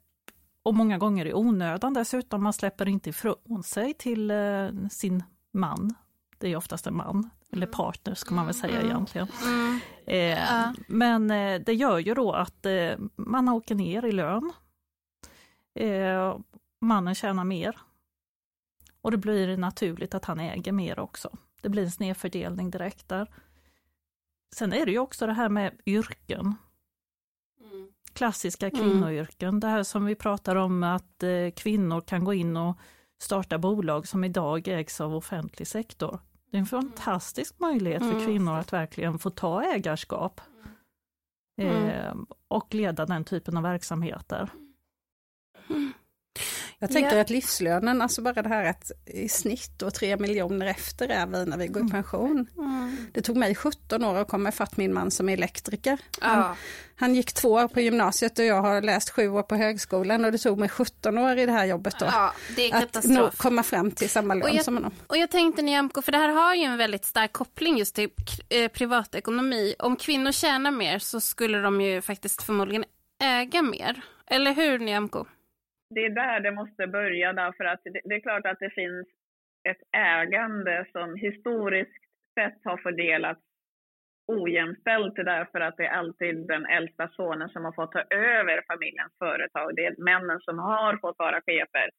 och många gånger i onödan dessutom, man släpper inte ifrån sig till eh, sin man det är oftast en man, eller mm. partner ska man väl säga mm. egentligen. Mm. Eh, ja. Men eh, det gör ju då att eh, man åker ner i lön. Eh, mannen tjänar mer. Och det blir naturligt att han äger mer också. Det blir en snedfördelning direkt där. Sen är det ju också det här med yrken. Mm. Klassiska kvinnoyrken, mm. det här som vi pratar om att kvinnor kan gå in och starta bolag som idag ägs av offentlig sektor. Det är en fantastisk möjlighet för mm. kvinnor att verkligen få ta ägarskap mm. eh, och leda den typen av verksamheter. Jag tänker yeah. att livslönen, alltså bara det här att i snitt då 3 miljoner efter är vi när vi går i mm. pension. Mm. Det tog mig 17 år att komma ifatt min man som är elektriker. Han, han, gick två år på gymnasiet och jag har läst sju år på högskolan och det tog mig 17 år i det här jobbet då. Ja, att nå, komma fram till samma lön jag, som honom. Och jag tänkte Nyamko, för det här har ju en väldigt stark koppling just till eh, privatekonomi. Om kvinnor tjänar mer så skulle de ju faktiskt förmodligen äga mer. Eller hur Nyamko? Det är där det måste börja därför att det, det är klart att det finns ett ägande som historiskt sett har fördelats ojämställt därför att det är alltid den äldsta sonen som har fått ta över familjens företag. Det är männen som har fått vara chefer.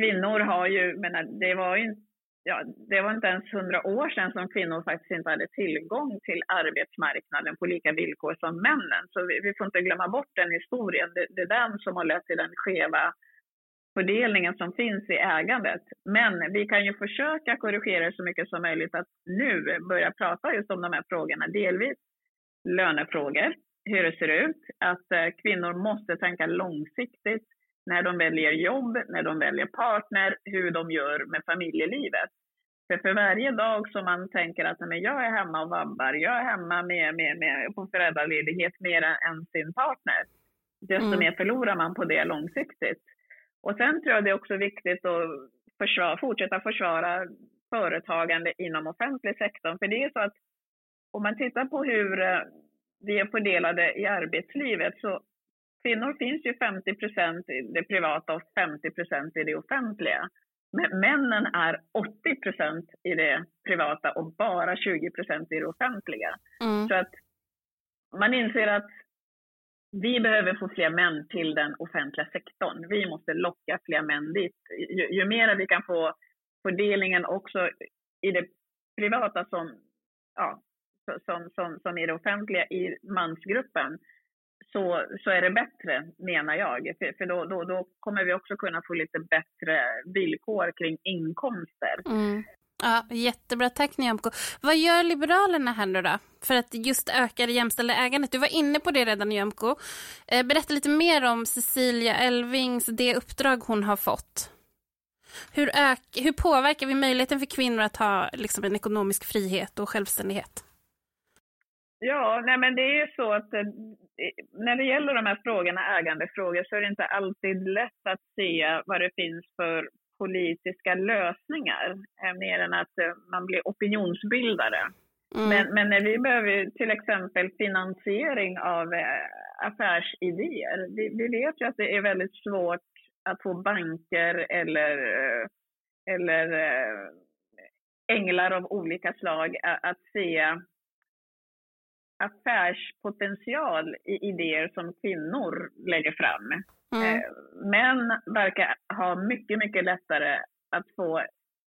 Kvinnor har ju, men det var ju ja, det var inte ens hundra år sedan som kvinnor faktiskt inte hade tillgång till arbetsmarknaden på lika villkor som männen. Så vi, vi får inte glömma bort den historien. Det, det, är den som har lett till den skeva fördelningen som finns i ägandet. Men vi kan ju försöka korrigera så mycket som möjligt att nu börja prata just om de här frågorna. Delvis lönefrågor, hur det ser ut, att eh, kvinnor måste tänka långsiktigt när de väljer jobb, när de väljer partner, hur de gör med familjelivet. För, för varje dag som man tänker att men jag är hemma och vabbar, jag är hemma med, med, med, på föräldraledighet mer än sin partner, desto mm. mer förlorar man på det långsiktigt. Och sen tror jag det är också viktigt att försvara, fortsätta försvara företagande inom offentlig sektor. För det är så att om man tittar på hur eh, vi är fördelade i arbetslivet så kvinnor finns ju 50 procent i det privata och 50 procent i det offentliga. Men männen är 80 procent i det privata och bara 20 procent i det offentliga. Mm. Så att man inser att vi behöver få fler män till den offentliga sektorn. Vi måste locka fler män dit. Ju, ju mer vi kan få fördelningen också i det privata som, ja, som, som, som i det offentliga i mansgruppen, så, så är det bättre, menar jag. För, för då, då, då, kommer vi också kunna få lite bättre villkor kring inkomster. Mm. Ja, jättebra, tack Nyamko. Vad gör Liberalerna här nu då? För att just öka det jämställda ägandet. Du var inne på det redan Nyamko. Eh, berätta lite mer om Cecilia Elvings, det uppdrag hon har fått. Hur, ök, hur påverkar vi möjligheten för kvinnor att ha liksom, en ekonomisk frihet och självständighet? Ja, nej men det är ju så att eh, när det gäller de här frågorna, ägandefrågor, så är det inte alltid lätt att se vad det finns för politiska lösningar, eh, mer än att eh, man blir opinionsbildare. Mm. Men, men när vi behöver till exempel finansiering av affärsidéer, vi, vi vet ju att det är väldigt svårt att få banker eller, eller änglar av olika slag att se affärspotential i idéer som kvinnor lägger fram. Mm. Eh, män verkar ha mycket, mycket lättare att få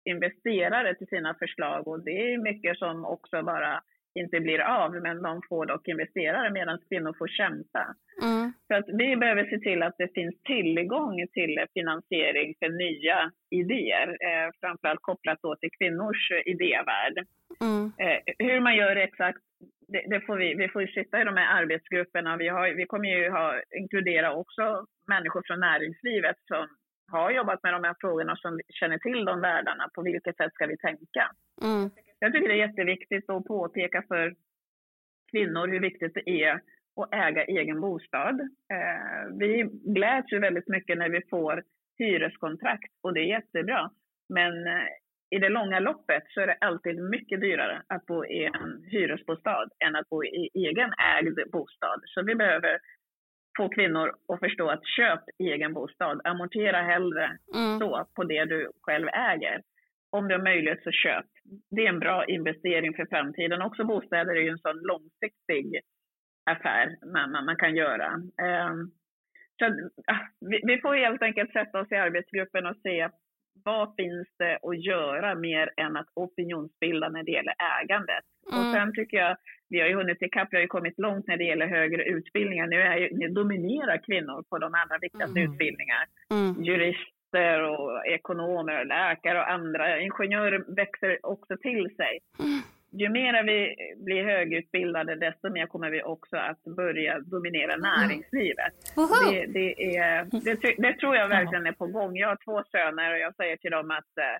investerare till sina förslag och det är mycket som också bara inte blir av, men de får dock investerare medan kvinnor får kämpa. Mm. Så att vi behöver se till att det finns tillgång till finansiering för nya idéer, eh, framförallt kopplat då till kvinnors idévärld. Mm. Eh, hur man gör exakt det, det, får vi, vi får ju sitta i de här arbetsgrupperna. Vi, har, vi kommer ju ha, inkludera också människor från näringslivet som har jobbat med de här frågorna och som känner till de världarna. På vilket sätt ska vi tänka? Mm. Jag tycker det är jätteviktigt att påpeka för kvinnor hur viktigt det är att äga egen bostad. Eh, vi gläds ju väldigt mycket när vi får hyreskontrakt och det är jättebra. Men eh, i det långa loppet så är det alltid mycket dyrare att bo i en hyresbostad än att bo i egen ägd bostad. Så vi behöver få kvinnor att förstå att köp egen bostad, amortera hellre mm. så på det du själv äger. om du har möjlighet så köp. Det är en bra investering för framtiden. Också bostäder är ju en sån långsiktig affär man, man, man kan göra. Um, så, uh, vi, vi, får helt enkelt sätta oss i arbetsgruppen och se vad finns det att göra mer än att opinionsbilda när det gäller ägandet. Mm. Och sen tycker jag, vi har ju hunnit ikapp, vi har ju kommit långt när det gäller högre utbildningar. Nu, är ju, nu dominerar kvinnor på de allra viktigaste mm. utbildningar. Mm. Jurister och ekonomer, läkare och andra. Ingenjörer växer också till sig. Ju mer vi blir högutbildade, desto mer kommer vi också att börja dominera näringslivet. Det, det, är, det, det, tror jag verkligen är på gång. Jag har två söner och jag säger till dem att eh,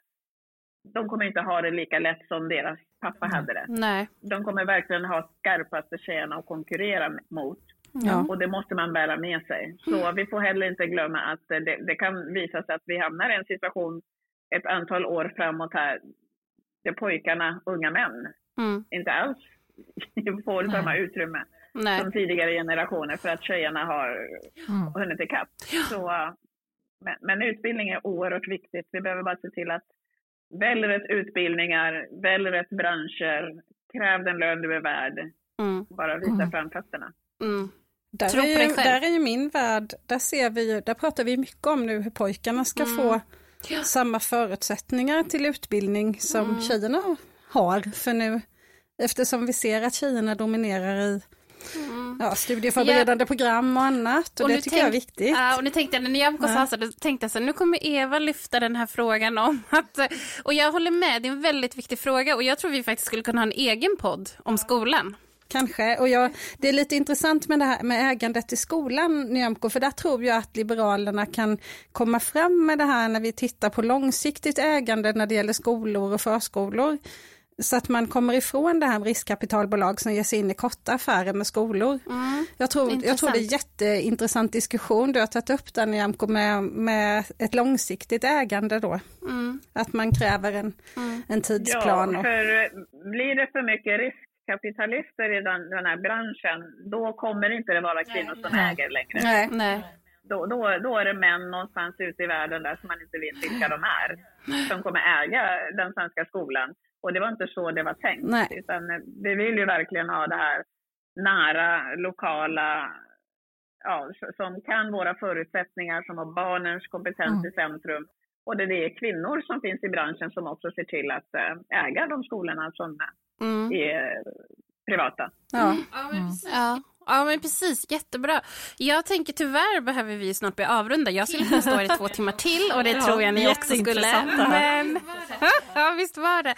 de kommer inte ha det lika lätt som deras pappa mm. hade det. Nej. De kommer verkligen ha skarpaste tjejerna att konkurrera mot. Ja. Och det måste man bära med sig. Så mm. vi får heller inte glömma att det, det kan visa sig att vi hamnar i en situation ett antal år framåt här där pojkarna, unga män, mm. inte alls får Nej. samma utrymme Nej. som tidigare generationer för att tjejerna har mm. hunnit ikapp. Så, men, men, utbildning är oerhört viktigt. Vi behöver bara se till att välj rätt utbildningar, välj rätt branscher, kräv den lön du är värd. Mm. Bara visa mm. framfötterna. Mm. Där är, ju, där är ju min värld, där ser vi ju, där pratar vi mycket om nu hur pojkarna ska mm. få ja. samma förutsättningar till utbildning som mm. tjejerna har. För nu, eftersom vi ser att tjejerna dominerar i Mm. Ja, studieförberedande ja. program och annat och, och det tycker tänk, jag är viktigt. Ja, och nu tänkte jag, när Nyamko ja. sa så, då tänkte jag så nu kommer Eva lyfta den här frågan om att, och jag håller med, det är en väldigt viktig fråga och jag tror vi faktiskt skulle kunna ha en egen podd om skolan. Kanske, och jag, det är lite intressant med det här med ägandet i skolan, Nyamko, för där tror jag att Liberalerna kan komma fram med det här när vi tittar på långsiktigt ägande när det gäller skolor och förskolor. Så att man kommer ifrån det här med riskkapitalbolag som ger sig in i korta affärer med skolor. Mm, jag, tror, jag tror det är jätteintressant diskussion du har tagit upp där Nyamko med, med ett långsiktigt ägande då. Mm. Att man kräver en, mm. en tidsplan. Ja, för blir det för mycket riskkapitalister i den, den här branschen, då kommer inte det vara kvinnor som Nej. äger längre. Nej. Nej. Då, då, då är det män någonstans ute i världen där som man inte vet vilka de är, som kommer äga den svenska skolan. Och det var inte så det var tänkt. Nej. Utan vi vill ju verkligen ha det här nära, lokala, ja, som kan våra förutsättningar, som har barnens kompetens mm. i centrum. Och det är kvinnor som finns i branschen som också ser till att eh, äga de skolorna som mm. är privata. Ja. Mm. ja. Ja men precis, jättebra. Jag tänker tyvärr behöver vi snart bli avrunda. Jag skulle kunna stå här i två timmar till och det ja, tror jag ni också skulle. Men... ja visst var det.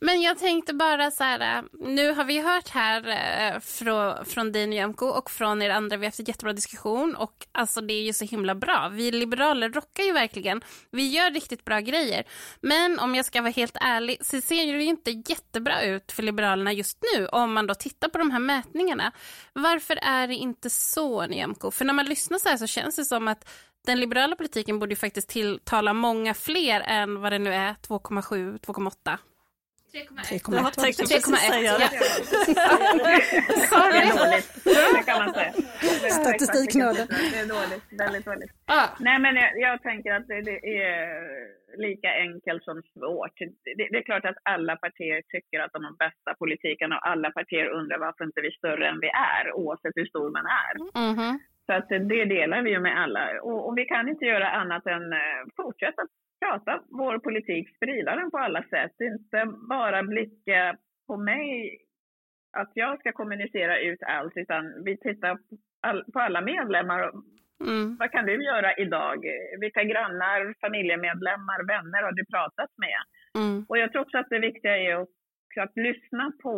Men jag tänkte bara så här, nu har vi hört här eh, från, från dig Nyamko och från er andra, vi har haft en jättebra diskussion och alltså det är ju så himla bra. Vi liberaler rockar ju verkligen. Vi gör riktigt bra grejer. Men om jag ska vara helt ärlig så ser det ju inte jättebra ut för Liberalerna just nu om man då tittar på de här mätningarna. Varför varför är det inte så, Nyamko? För när man lyssnar så här så känns det som att den liberala politiken borde ju faktiskt tilltala många fler än vad det nu är, 2,7, 2,8. 3,1. Jag har tänkt precis säga det. Kan man säga. Statistiknörden. Det är dåligt, väldigt dåligt. Ah. Nej men jag, jag tänker att det, det, är lika enkelt som svårt. Det, det, är klart att alla partier tycker att de har bästa politiken och alla partier undrar varför inte vi är större än vi är oavsett hur stor man är. Mm -hmm. Så att det delar vi ju med alla. Och, och, vi kan inte göra annat än eh, fortsätta prata vår politik, sprida den på alla sätt. Inte bara blicka på mig, att jag ska kommunicera ut allt, utan vi tittar på alla medlemmar. Mm. Vad kan du göra idag? Vilka grannar, familjemedlemmar, vänner har du pratat med? Mm. Och jag tror också att det viktiga är att, att lyssna på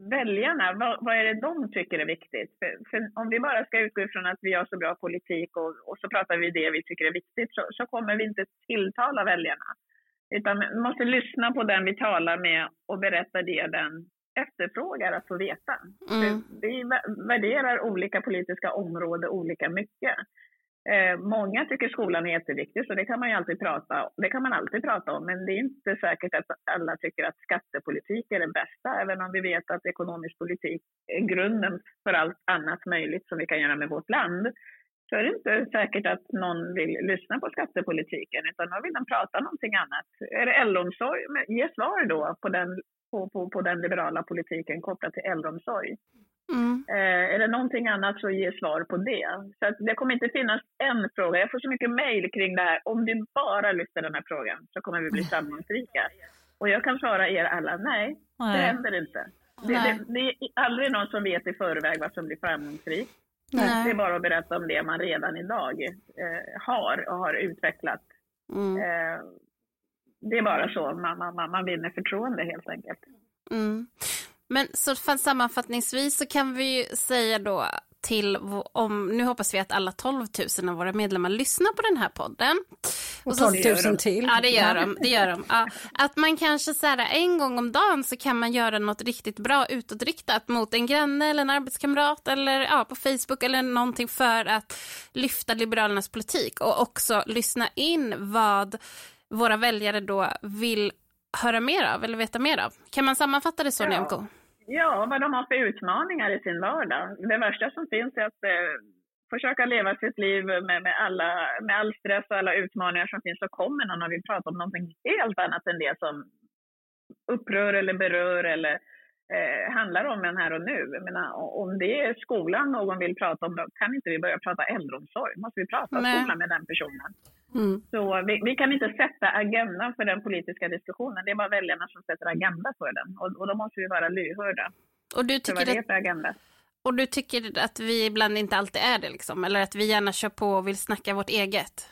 väljarna, vad, vad, är det de tycker är viktigt? För, för, om vi bara ska utgå ifrån att vi har så bra politik och, och så pratar vi det vi tycker är viktigt så, så, kommer vi inte tilltala väljarna. Utan vi måste lyssna på den vi talar med och berätta det den efterfrågar att få veta. Mm. Vi värderar olika politiska områden olika mycket. Eh, många tycker skolan är jätteviktig, så det kan man ju alltid prata, det kan man alltid prata om. Men det är inte säkert att alla tycker att skattepolitik är det bästa, även om vi vet att ekonomisk politik är grunden för allt annat möjligt som vi kan göra med vårt land. så är det inte säkert att någon vill lyssna på skattepolitiken, utan då vill de prata någonting annat. Är det äldreomsorg? Ge svar då på den, på, på, på den liberala politiken kopplat till äldreomsorg. Mm. Eh, är det någonting annat så ge svar på det. Så det kommer inte finnas en fråga. Jag får så mycket mejl kring det här. Om vi bara lyfter den här frågan så kommer vi bli framgångsrika. Och jag kan svara er alla, nej, nej. det händer inte. Det, det, det, är aldrig någon som vet i förväg vad som blir framgångsrikt. Det är bara att berätta om det man redan idag eh, har och har utvecklat. Mm. Eh, det är bara så man, man, man vinner förtroende helt enkelt. Mm. Men så sammanfattningsvis så kan vi ju säga då till om, nu hoppas vi att alla 12 000 av våra medlemmar lyssnar på den här podden. Och 12 000 till. Ja, det gör de. Det gör de. Ja. Att man kanske så här, en gång om dagen så kan man göra något riktigt bra utåtriktat mot en granne eller en arbetskamrat eller ja, på Facebook eller någonting för att lyfta Liberalernas politik och också lyssna in vad våra väljare då vill höra mer av eller veta mer av. Kan man sammanfatta det så, ja. Nyamko? Ja, vad de har för utmaningar i sin vardag. Det värsta som finns är att eh, försöka leva sitt liv med, med, alla, med all stress och alla utmaningar som finns så kommer någon och vill prata om någonting helt annat än det som upprör eller berör eller eh, handlar om en här och nu. Jag menar, om det är skolan någon vill prata om, då kan inte vi börja prata äldreomsorg. måste vi prata Nej. skolan med den personen. Mm. Så vi, vi, kan inte sätta agendan för den politiska diskussionen. Det är bara väljarna som sätter agenda för den. Och, och då måste vi vara lyhörda. Och du tycker det är för agenda. Och du tycker att vi ibland inte alltid är det, liksom? eller att vi gärna kör på och vill snacka vårt eget?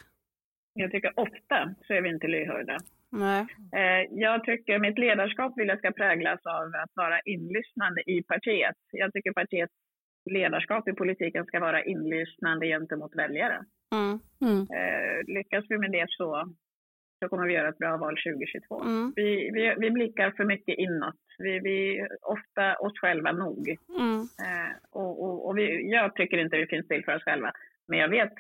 Jag tycker ofta så är vi inte lyhörda. Nej. Eh, jag tycker mitt ledarskap vill jag ska präglas av att vara inlyssnande i partiet. Jag tycker partiets ledarskap i politiken ska vara inlyssnande gentemot väljare. Mm. Mm. Eh, lyckas vi med det så, så kommer vi göra ett bra val 2022. Mm. Vi, vi, vi blickar för mycket inåt. Vi, vi ofta oss själva nog. Mm. Eh, och, och, och vi, jag tycker inte vi finns till för oss själva. Men jag vet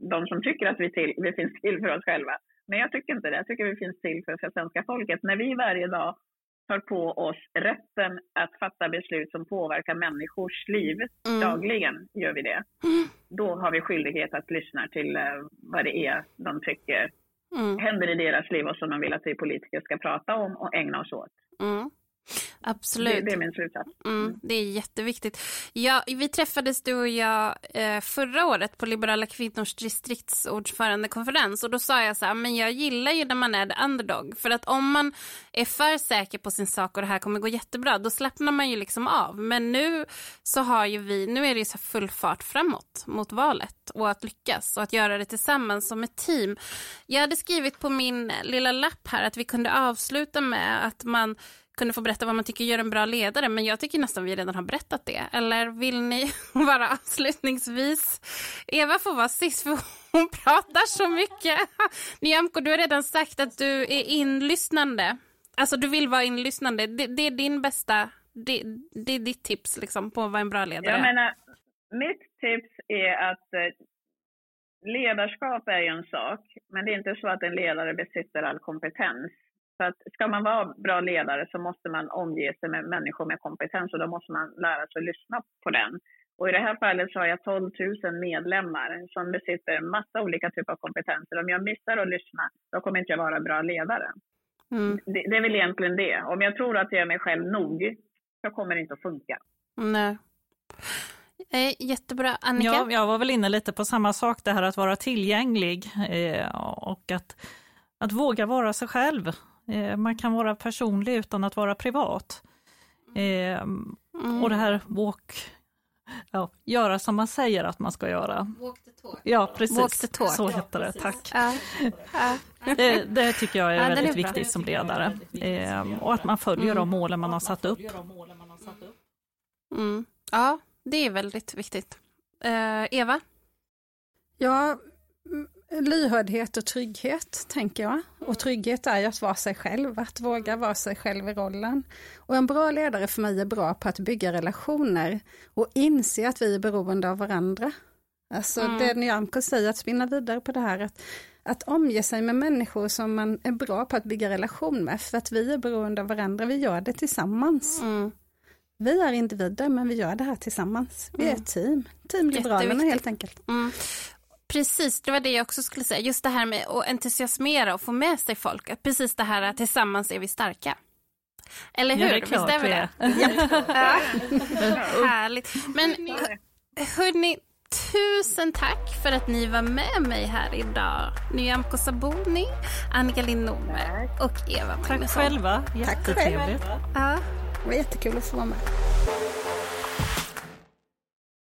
de som tycker att vi, till, vi finns till för oss själva. Men jag tycker inte det. Jag tycker vi finns till för, svenska folket. När vi varje dag tar på oss rätten att fatta beslut som påverkar människors liv, mm. dagligen gör vi det. Mm. Då har vi skyldighet att lyssna till uh, vad det är de tycker mm. händer i deras liv och som de vill att vi politiker ska prata om och ägna oss åt. Absolut. Det, det, är min slutsats. Mm, mm, det är jätteviktigt. Ja, vi träffades du och jag eh, förra året på Liberala kvinnors distriktsordförandekonferens och då sa jag så här, men jag gillar ju när man är the underdog för att om man är för säker på sin sak och det här kommer gå jättebra då slappnar man ju liksom av. Men nu så har ju vi, nu är det så full fart framåt mot valet och att lyckas och att göra det tillsammans som ett team. Jag hade skrivit på min lilla lapp här att vi kunde avsluta med att man kunde få berätta vad man tycker gör en bra ledare, men jag tycker nästan vi redan har berättat det. Eller vill ni vara avslutningsvis? Eva får vara sist, för hon pratar så mycket. Nyamko, du har redan sagt att du är inlyssnande. Alltså, du vill vara inlyssnande. Det, det är din bästa... Det, det, är ditt tips liksom, på vara en bra ledare. Jag menar, mitt tips är att eh, ledarskap är ju en sak, men det är inte så att en ledare besitter all kompetens. Så att ska man vara bra ledare så måste man omge sig med människor med kompetens och då måste man lära sig att lyssna på den. Och i det här fallet så har jag 12 000 medlemmar som besitter massa olika typer av kompetenser. Om jag missar att lyssna, då kommer inte jag vara bra ledare. Mm. Det, det, är väl egentligen det. Om jag tror att jag är mig själv nog, så kommer det inte att funka. Nej. Eh, jättebra. Annika? Ja, jag var väl inne lite på samma sak, det här att vara tillgänglig eh, och att, att våga vara sig själv. Eh, man kan vara personlig utan att vara privat. Mm. Och det här walk, ja, göra som man säger att man ska göra. Walk the talk. Ja, precis. Walk the talk. Så heter det, tack. Ja. Det, det, tycker jag är ja, väldigt är viktigt som ledare. och att man följer mm. de målen man har satt upp. Mm. Ja, det är väldigt viktigt. Eva? Ja, lyhördhet och trygghet, tänker jag. Och trygghet är ju att vara sig själv, att våga vara sig själv i rollen. Och en bra ledare för mig är bra på att bygga relationer och inse att vi är beroende av varandra. Alltså mm. det Nyamko säger, att spinna vidare på det här, att, att omge sig med människor som man är bra på att bygga relation med, för att vi är beroende av varandra, vi gör det tillsammans. Mm. Vi är individer men vi gör det här tillsammans. Vi är ett team. Team Liberalerna helt enkelt. Mm. Precis, det var det jag också skulle säga. Just det här med att entusiasmera och få med sig folk. Precis det här att tillsammans är vi starka. Eller hur? Ja, det är klart Visst är vi det? ja. Härligt. Men hörni, tusen tack för att ni var med mig här idag. Nyamko Sabuni, Annika Lindome och Eva Magnusson. Tack själva. Jättetrevligt. Ja. Det var jättekul att få vara med.